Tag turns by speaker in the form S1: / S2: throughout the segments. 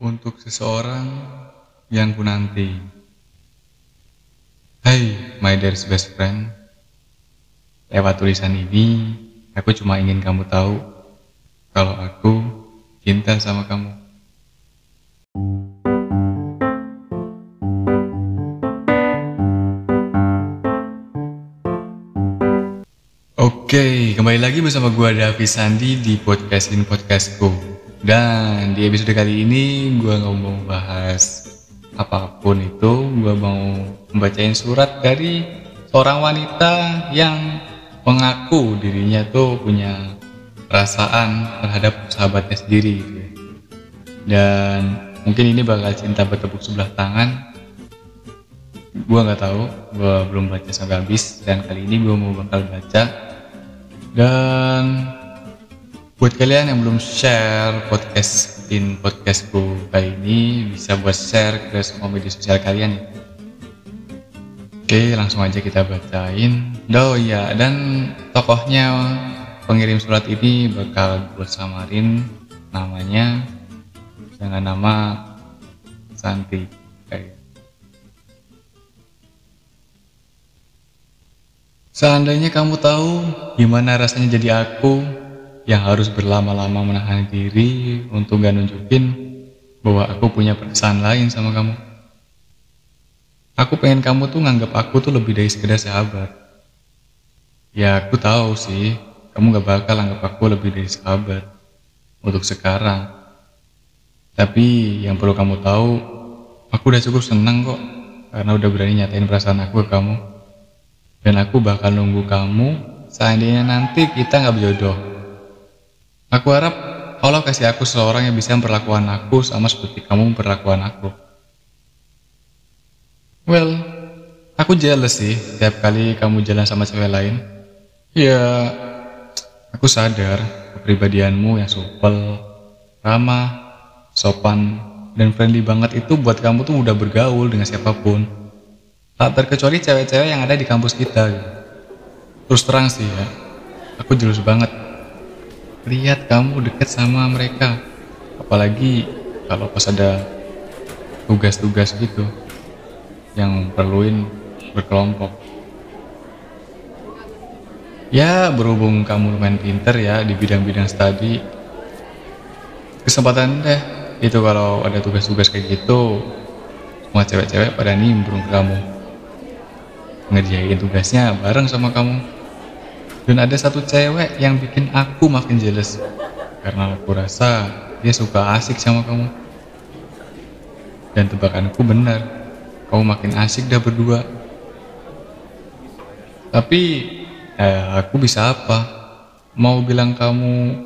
S1: untuk seseorang yang ku nanti. Hai, my dearest best friend. Lewat tulisan ini, aku cuma ingin kamu tahu kalau aku cinta sama kamu. Oke, kembali lagi bersama gua Davi Sandi di podcast ini podcastku. Dan di episode kali ini gua nggak mau bahas apa pun itu, gua mau membacain surat dari seorang wanita yang mengaku dirinya tuh punya perasaan terhadap sahabatnya sendiri. gitu. Dan mungkin ini bakal cinta bertepuk sebelah tangan gua nggak tahu gua belum baca sampai habis dan kali ini gua mau bakal baca dan buat kalian yang belum share podcast in podcastku kali ini bisa buat share ke semua media sosial kalian ya. Oke langsung aja kita bacain. Oh iya dan tokohnya pengirim surat ini bakal gue samarin namanya dengan nama Santi. Seandainya kamu tahu gimana rasanya jadi aku yang harus berlama-lama menahan diri untuk gak nunjukin bahwa aku punya perasaan lain sama kamu. Aku pengen kamu tuh nganggap aku tuh lebih dari sekedar sahabat. Ya aku tahu sih, kamu gak bakal anggap aku lebih dari sahabat untuk sekarang. Tapi yang perlu kamu tahu, aku udah cukup senang kok karena udah berani nyatain perasaan aku ke kamu. Dan aku bakal nunggu kamu seandainya nanti kita nggak berjodoh. Aku harap Allah kasih aku seorang yang bisa memperlakukan aku sama seperti kamu memperlakukan aku. Well, aku jealous sih tiap kali kamu jalan sama cewek lain. Ya, aku sadar kepribadianmu yang supel, ramah, sopan, dan friendly banget itu buat kamu tuh udah bergaul dengan siapa pun. Tak terkecuali cewek-cewek yang ada di kampus kita. Terus terang sih ya, aku jelas banget. Lihat kamu deket sama mereka. Apalagi kalau pas ada tugas-tugas gitu yang perluin berkelompok. Ya berhubung kamu lumayan pinter ya di bidang-bidang studi, kesempatan deh itu kalau ada tugas-tugas kayak gitu semua cewek-cewek pada nimbrung kamu ngerjain tugasnya bareng sama kamu dan ada satu cewek yang bikin aku makin jealous. Karena aku rasa dia suka asik sama kamu. Dan tebakanku benar kamu makin asik dah berdua. Tapi eh, aku bisa apa? Mau bilang kamu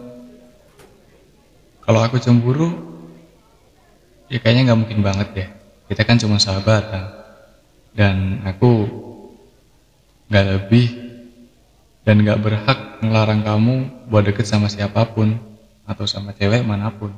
S1: kalau aku cemburu ya kayaknya nggak mungkin banget ya kita kan cuma sahabatan. Dan aku nggak lebih dan nggak berhak ngelarang kamu buat deket sama siapa pun atau sama cewek mana pun.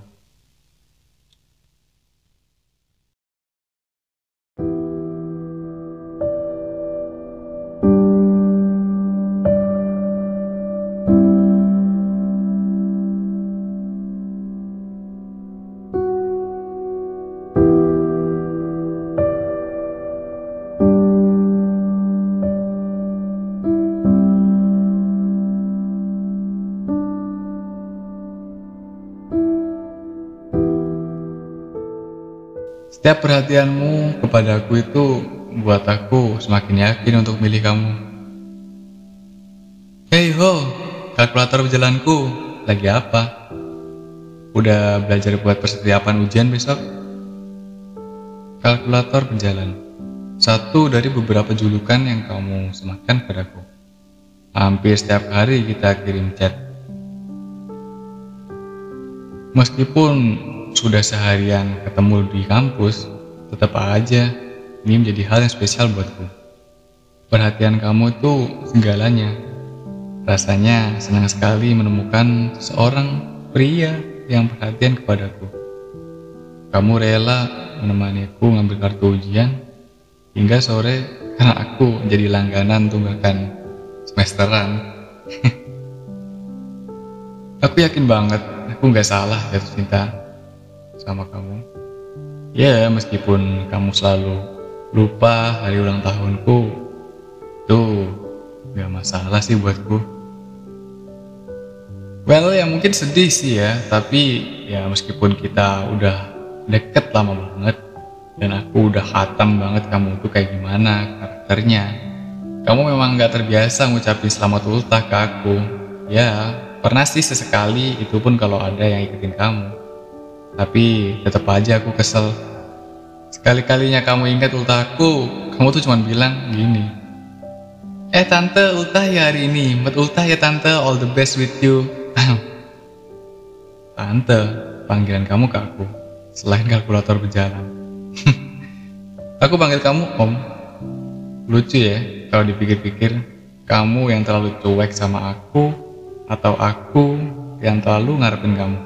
S1: Setiap perhatianmu kepadaku itu buat aku semakin yakin untuk milih kamu. Hey ho, kalkulator berjalanku, lagi apa? Udah belajar buat persiapan ujian besok? Kalkulator berjalan, satu dari beberapa julukan yang kamu sematkan padaku. Hampir setiap hari kita kirim chat. Meskipun sudah seharian ketemu di kampus, tetap aja ini menjadi hal yang spesial buatku. Perhatian kamu itu segalanya. Rasanya senang sekali menemukan seorang pria yang perhatian kepadaku. Kamu rela menemaniku ngambil kartu ujian hingga sore karena aku jadi langganan tunggakan semesteran. aku yakin banget aku nggak salah jatuh cinta sama kamu Ya, meskipun kamu selalu lupa hari ulang tahunku, itu gak masalah sih buatku. Well, ya mungkin sedih sih ya, tapi ya meskipun kita udah deket lama banget, dan aku udah hatam banget kamu tuh kayak gimana karakternya. Kamu memang gak terbiasa ngucapin selamat ultah ke aku. Ya, pernah sih sesekali, itu pun kalau ada yang ikutin kamu. Tapi tetap aja aku kesel. Sekali-kalinya kamu ingat ultah aku, kamu tuh cuma bilang gini. Eh tante, ultah ya hari ini. Mat ultah ya tante, all the best with you. tante, panggilan kamu ke aku. Selain kalkulator berjalan. aku panggil kamu om. Lucu ya, kalau dipikir-pikir kamu yang terlalu cuek sama aku atau aku yang terlalu ngarepin kamu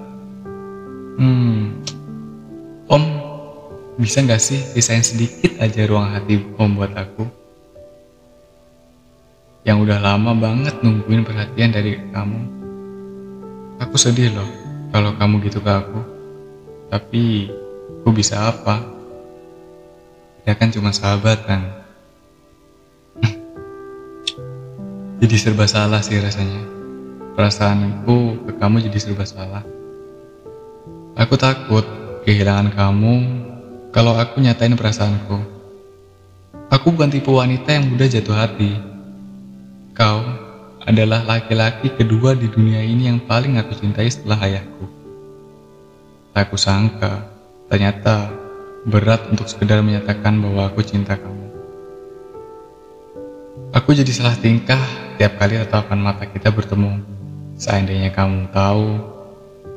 S1: hmm. Om bisa nggak sih pisahin sedikit aja ruang hati om buat aku? Yang udah lama banget nungguin perhatian dari kamu. Aku sedih loh kalau kamu gitu ke aku. Tapi aku bisa apa? Ya kan cuma sahabat kan jadi serba salah sih rasanya. Perasaanku ke kamu jadi serba salah. Aku takut kehilangan kamu kalau aku nyatain perasaanku. Aku bukan tipe wanita yang mudah jatuh hati. Kau adalah laki-laki kedua di dunia ini yang paling aku cintai setelah ayahku. Tak aku sangka, ternyata berat untuk sekedar menyatakan bahwa aku cinta kamu. Aku jadi salah tingkah setiap kali tatapan mata kita bertemu, seandainya kamu tahu,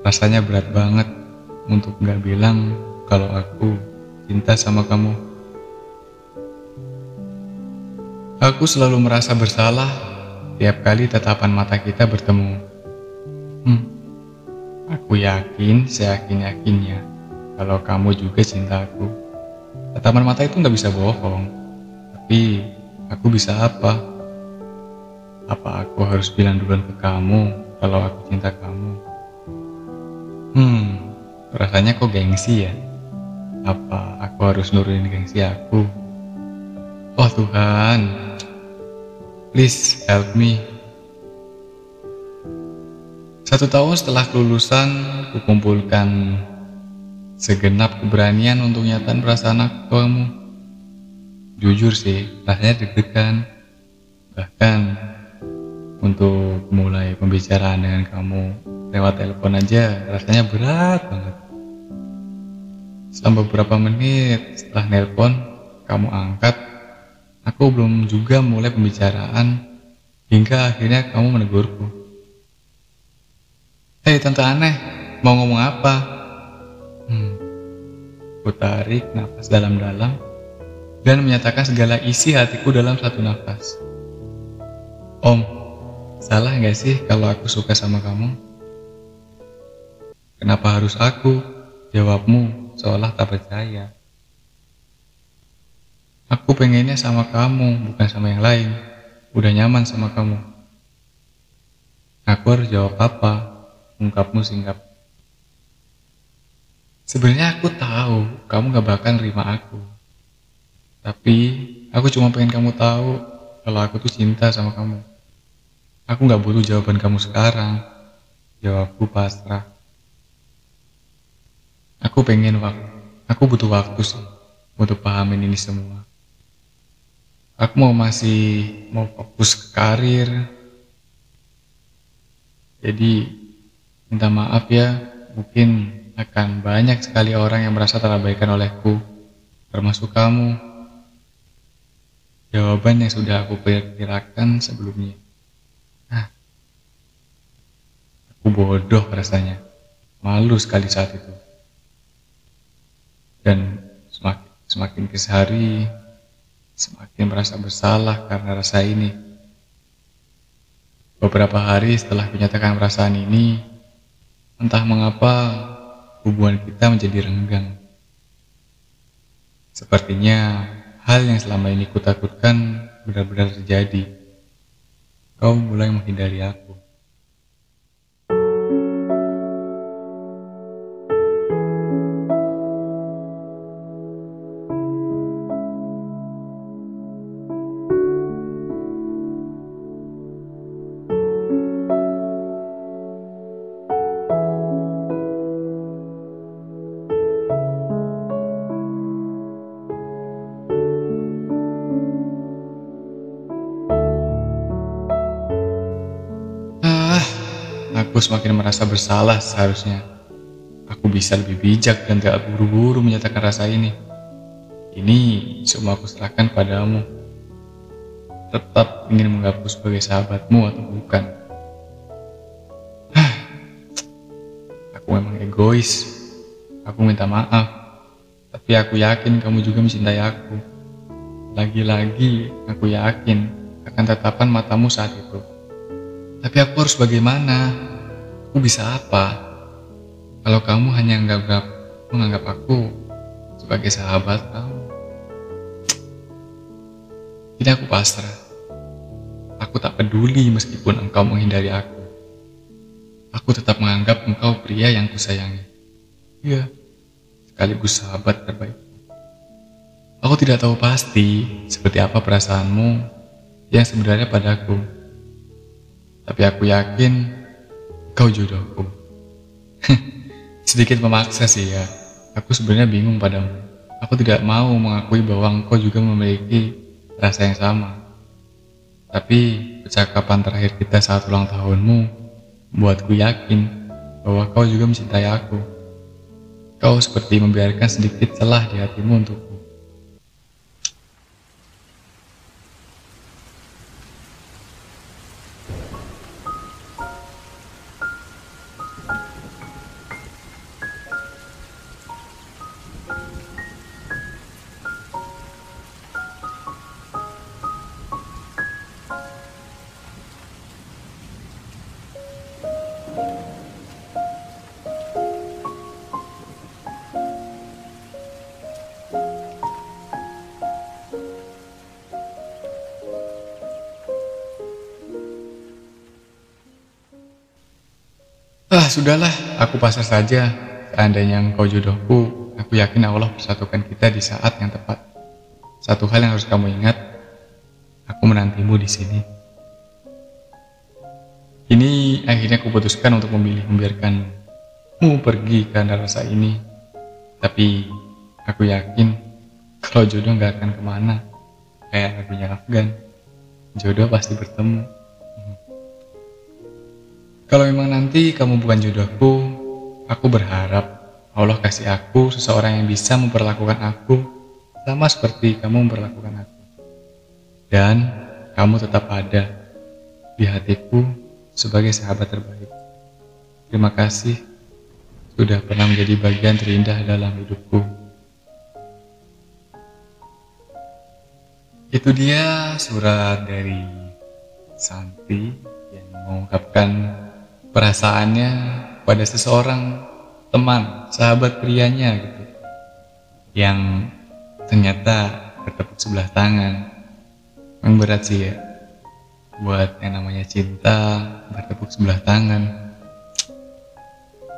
S1: rasanya berat banget untuk gak bilang kalau aku cinta sama kamu. Aku selalu merasa bersalah tiap kali tatapan mata kita bertemu. Hmm, aku yakin, seyakin-yakinnya kalau kamu juga cinta aku. Tatapan mata itu gak bisa bohong, tapi aku bisa apa? Apa aku harus bilang duluan ke kamu kalau aku cinta kamu? Hmm, rasanya kok gengsi ya? Apa aku harus nurunin gengsi aku? Oh Tuhan, please help me. Satu tahun setelah kelulusan, kukumpulkan segenap keberanian untuk nyatain perasaan aku ke kamu. Jujur sih, rasanya deg-degan. Bahkan untuk mulai pembicaraan dengan kamu lewat telepon aja rasanya berat banget. Selama beberapa menit setelah nelpon, kamu angkat, aku belum juga mulai pembicaraan hingga akhirnya kamu menegurku. Hei tante aneh, mau ngomong apa? Hmm. Ku tarik nafas dalam-dalam dan menyatakan segala isi hatiku dalam satu nafas. Om, Salah gak sih kalau aku suka sama kamu? Kenapa harus aku? Jawabmu seolah tak percaya. Aku pengennya sama kamu, bukan sama yang lain. Udah nyaman sama kamu. Aku harus jawab apa? Ungkapmu singkap. Sebenarnya aku tahu kamu gak bakal nerima aku. Tapi aku cuma pengen kamu tahu kalau aku tuh cinta sama kamu. Aku gak butuh jawaban kamu sekarang. Jawabku pasrah. Aku pengen waktu. Aku butuh waktu sih untuk pahamin ini semua. Aku mau masih mau fokus ke karir. Jadi minta maaf ya, mungkin akan banyak sekali orang yang merasa terabaikan olehku, termasuk kamu. Jawaban yang sudah aku perkirakan sebelumnya. Aku bodoh rasanya. Malu sekali saat itu. Dan semakin, semakin kesehari, semakin merasa bersalah karena rasa ini. Beberapa hari setelah menyatakan perasaan ini, entah mengapa hubungan kita menjadi renggang. Sepertinya hal yang selama ini kutakutkan benar-benar terjadi. Kau mulai menghindari aku. Semakin merasa bersalah seharusnya. Aku bisa lebih bijak dan tidak buru-buru menyatakan rasa ini. Ini semua aku serahkan padamu. Tetap ingin menggapus sebagai sahabatmu atau bukan. aku memang egois. Aku minta maaf. Tapi aku yakin kamu juga mencintai aku. Lagi-lagi aku yakin akan tatapan matamu saat itu. Tapi aku harus bagaimana? Aku bisa apa? Kalau kamu hanya menganggap, menganggap aku sebagai sahabat kamu. Kini aku pasrah. Aku tak peduli meskipun engkau menghindari aku. Aku tetap menganggap engkau pria yang kusayangi. Iya, sekaligus sahabat terbaik. Aku tidak tahu pasti seperti apa perasaanmu yang sebenarnya padaku. Tapi aku yakin kau jodohku. Sedikit memaksa sih ya. Aku sebenarnya bingung padamu. Aku tidak mau mengakui bahwa engkau juga memiliki rasa yang sama. Tapi percakapan terakhir kita saat ulang tahunmu membuatku yakin bahwa kau juga mencintai aku. Kau seperti membiarkan sedikit celah di hatimu untukku. Ah, sudahlah, aku pasrah saja. Seandainya engkau jodohku, aku yakin Allah bersatukan kita di saat yang tepat. Satu hal yang harus kamu ingat, aku menantimu di sini. Ini akhirnya aku putuskan untuk memilih membiarkanmu pergi karena rasa ini. Tapi aku yakin kalau jodoh gak akan ke mana. Kayak lagunya Afgan, jodoh pasti bertemu. Kalau memang nanti kamu bukan jodohku, aku berharap Allah kasih aku seseorang yang bisa memperlakukan aku sama seperti kamu memperlakukan aku. Dan kamu tetap ada di hatiku sebagai sahabat terbaik. Terima kasih sudah pernah menjadi bagian terindah dalam hidupku. Itu dia surat dari Santi yang mengungkapkan perasaannya pada seseorang teman, sahabat prianya gitu. Yang ternyata bertepuk sebelah tangan. Memang berat sih ya. Buat yang namanya cinta, bertepuk sebelah tangan.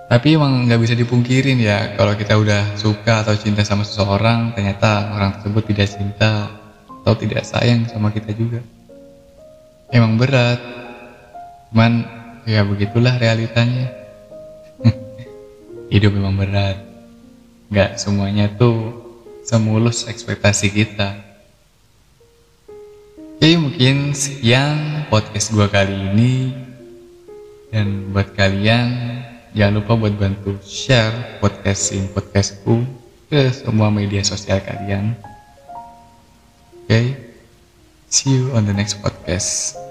S1: Tapi emang nggak bisa dipungkirin ya kalau kita udah suka atau cinta sama seseorang, ternyata orang tersebut tidak cinta atau tidak sayang sama kita juga. Emang berat. Cuman ya begitulah realitanya. Hidup memang berat. Gak semuanya tuh semulus ekspektasi kita. Oke mungkin sekian podcast gua kali ini. Dan buat kalian jangan lupa buat bantu share podcast ini podcastku ke semua media sosial kalian. Oke? See you on the next podcast